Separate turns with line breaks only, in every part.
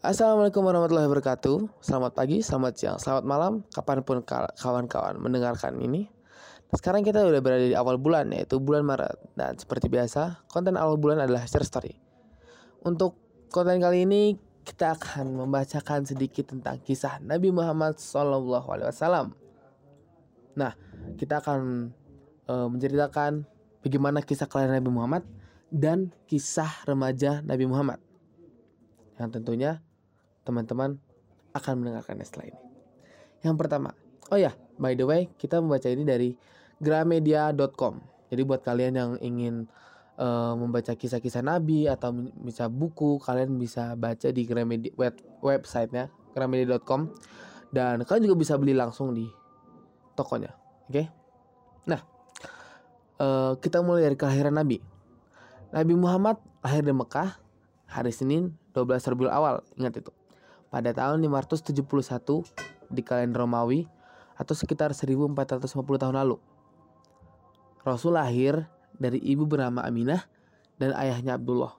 Assalamualaikum warahmatullahi wabarakatuh. Selamat pagi, selamat siang, selamat malam Kapan pun kawan-kawan mendengarkan ini. Sekarang kita udah berada di awal bulan Yaitu bulan Maret. Dan seperti biasa, konten awal bulan adalah share story. Untuk konten kali ini Kita akan membacakan sedikit tentang kisah Nabi Muhammad SAW Nah, kita akan uh, menceritakan Bagaimana kisah kelahiran Nabi Muhammad Dan kisah remaja Nabi Muhammad. Yang tentunya teman-teman akan mendengarkannya setelah ini. Yang pertama, oh ya, by the way, kita membaca ini dari gramedia.com. Jadi buat kalian yang ingin uh, membaca kisah-kisah Nabi atau bisa buku, kalian bisa baca di Gramedia web, websitenya gramedia.com dan kalian juga bisa beli langsung di tokonya. Oke? Okay? Nah, uh, kita mulai dari kelahiran Nabi. Nabi Muhammad lahir di Mekah hari Senin 12 Rabiul Awal. Ingat itu pada tahun 571 di kalender Romawi atau sekitar 1450 tahun lalu. Rasul lahir dari ibu bernama Aminah dan ayahnya Abdullah.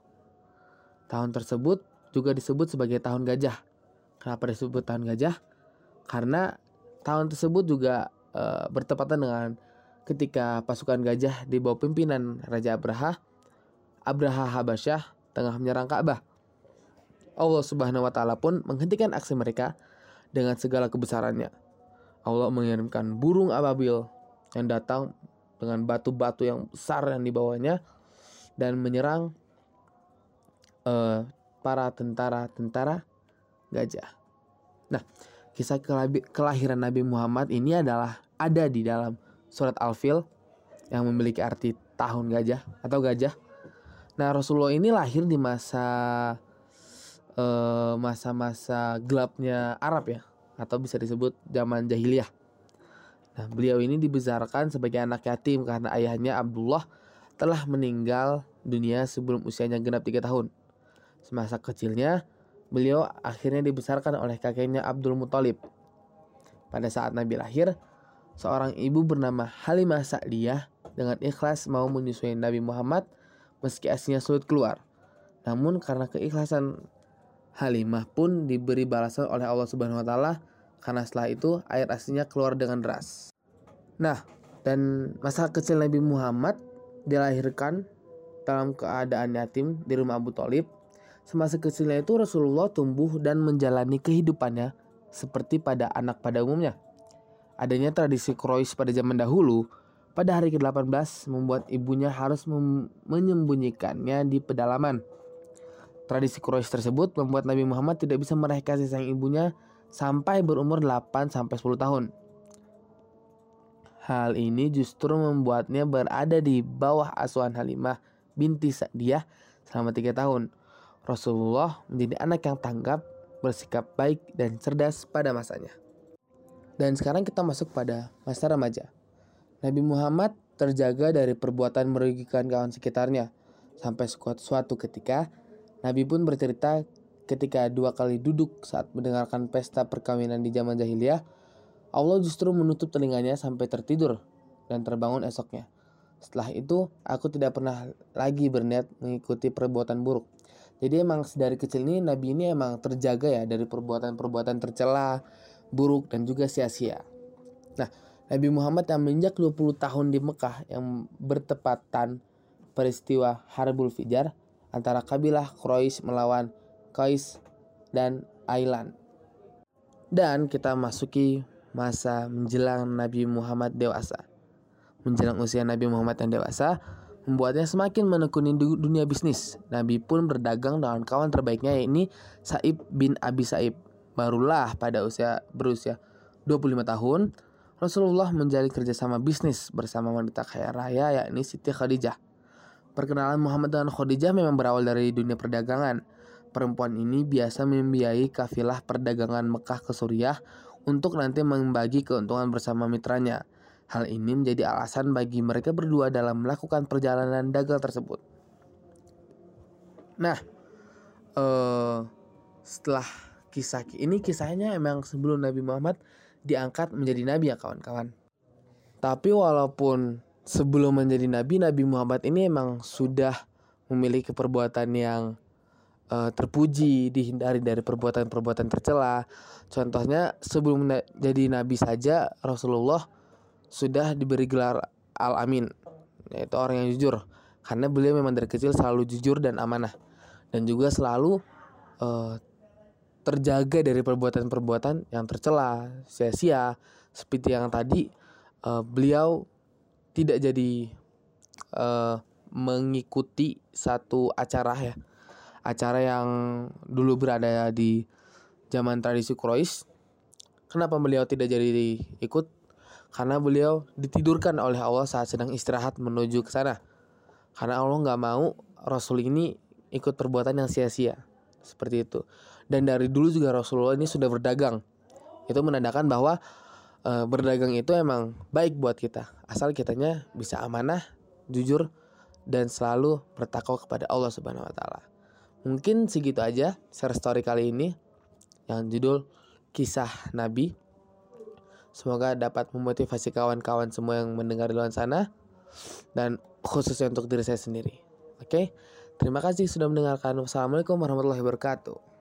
Tahun tersebut juga disebut sebagai tahun gajah. Kenapa disebut tahun gajah? Karena tahun tersebut juga e, bertepatan dengan ketika pasukan gajah di bawah pimpinan Raja Abraha, Abraha Habasyah tengah menyerang Ka'bah. Allah Subhanahu wa taala pun menghentikan aksi mereka dengan segala kebesarannya. Allah mengirimkan burung ababil yang datang dengan batu-batu yang besar yang dibawanya dan menyerang uh, para tentara-tentara gajah. Nah, kisah kelahiran Nabi Muhammad ini adalah ada di dalam surat Al-Fil yang memiliki arti tahun gajah atau gajah. Nah, Rasulullah ini lahir di masa Eh, masa-masa gelapnya Arab ya atau bisa disebut zaman jahiliyah. Nah, beliau ini dibesarkan sebagai anak yatim karena ayahnya Abdullah telah meninggal dunia sebelum usianya genap 3 tahun. Semasa kecilnya, beliau akhirnya dibesarkan oleh kakeknya Abdul Muthalib. Pada saat Nabi lahir, seorang ibu bernama Halimah Sa'diyah dengan ikhlas mau menyusui Nabi Muhammad meski aslinya sulit keluar. Namun karena keikhlasan Halimah pun diberi balasan oleh Allah Subhanahu wa taala karena setelah itu air aslinya keluar dengan deras. Nah, dan masa kecil Nabi Muhammad dilahirkan dalam keadaan yatim di rumah Abu Talib. Semasa kecilnya itu Rasulullah tumbuh dan menjalani kehidupannya seperti pada anak pada umumnya. Adanya tradisi Quraisy pada zaman dahulu, pada hari ke-18 membuat ibunya harus menyembunyikannya di pedalaman Tradisi Quraisy tersebut membuat Nabi Muhammad tidak bisa meraih kasih sayang ibunya sampai berumur 8 sampai 10 tahun. Hal ini justru membuatnya berada di bawah asuhan Halimah binti Sa'diyah selama 3 tahun. Rasulullah menjadi anak yang tanggap, bersikap baik dan cerdas pada masanya. Dan sekarang kita masuk pada masa remaja. Nabi Muhammad terjaga dari perbuatan merugikan kawan sekitarnya sampai suatu ketika Nabi pun bercerita ketika dua kali duduk saat mendengarkan pesta perkawinan di zaman jahiliyah, Allah justru menutup telinganya sampai tertidur dan terbangun esoknya. Setelah itu, aku tidak pernah lagi berniat mengikuti perbuatan buruk. Jadi emang dari kecil ini Nabi ini emang terjaga ya dari perbuatan-perbuatan tercela, buruk dan juga sia-sia. Nah, Nabi Muhammad yang menginjak 20 tahun di Mekah yang bertepatan peristiwa Harbul Fijar antara kabilah Quraisy melawan Qais dan Ailan. Dan kita masuki masa menjelang Nabi Muhammad dewasa. Menjelang usia Nabi Muhammad yang dewasa, membuatnya semakin menekuni dunia bisnis. Nabi pun berdagang dengan kawan terbaiknya yakni Saib bin Abi Saib. Barulah pada usia berusia 25 tahun, Rasulullah menjalin kerjasama bisnis bersama wanita kaya raya yakni Siti Khadijah. Perkenalan Muhammad dan Khadijah memang berawal dari dunia perdagangan. Perempuan ini biasa membiayai kafilah perdagangan Mekah ke Suriah untuk nanti membagi keuntungan bersama mitranya. Hal ini menjadi alasan bagi mereka berdua dalam melakukan perjalanan dagang tersebut. Nah, uh, setelah kisah ini kisahnya emang sebelum Nabi Muhammad diangkat menjadi nabi ya kawan-kawan. Tapi walaupun sebelum menjadi nabi, Nabi Muhammad ini emang sudah memiliki perbuatan yang uh, terpuji, dihindari dari perbuatan-perbuatan tercela. Contohnya sebelum jadi nabi saja Rasulullah sudah diberi gelar Al-Amin, yaitu orang yang jujur. Karena beliau memang dari kecil selalu jujur dan amanah dan juga selalu uh, terjaga dari perbuatan-perbuatan yang tercela, sia-sia. Seperti yang tadi uh, beliau tidak jadi uh, mengikuti satu acara ya acara yang dulu berada di zaman tradisi Quraisy. Kenapa beliau tidak jadi ikut? Karena beliau ditidurkan oleh Allah saat sedang istirahat menuju ke sana. Karena Allah nggak mau Rasul ini ikut perbuatan yang sia-sia. Seperti itu. Dan dari dulu juga Rasulullah ini sudah berdagang. Itu menandakan bahwa e, berdagang itu emang baik buat kita. Asal kitanya bisa amanah, jujur, dan selalu bertakwa kepada Allah Subhanahu wa taala. Mungkin segitu aja share story kali ini yang judul kisah Nabi. Semoga dapat memotivasi kawan-kawan semua yang mendengar di luar sana dan khususnya untuk diri saya sendiri. Oke, terima kasih sudah mendengarkan. Wassalamualaikum warahmatullahi wabarakatuh.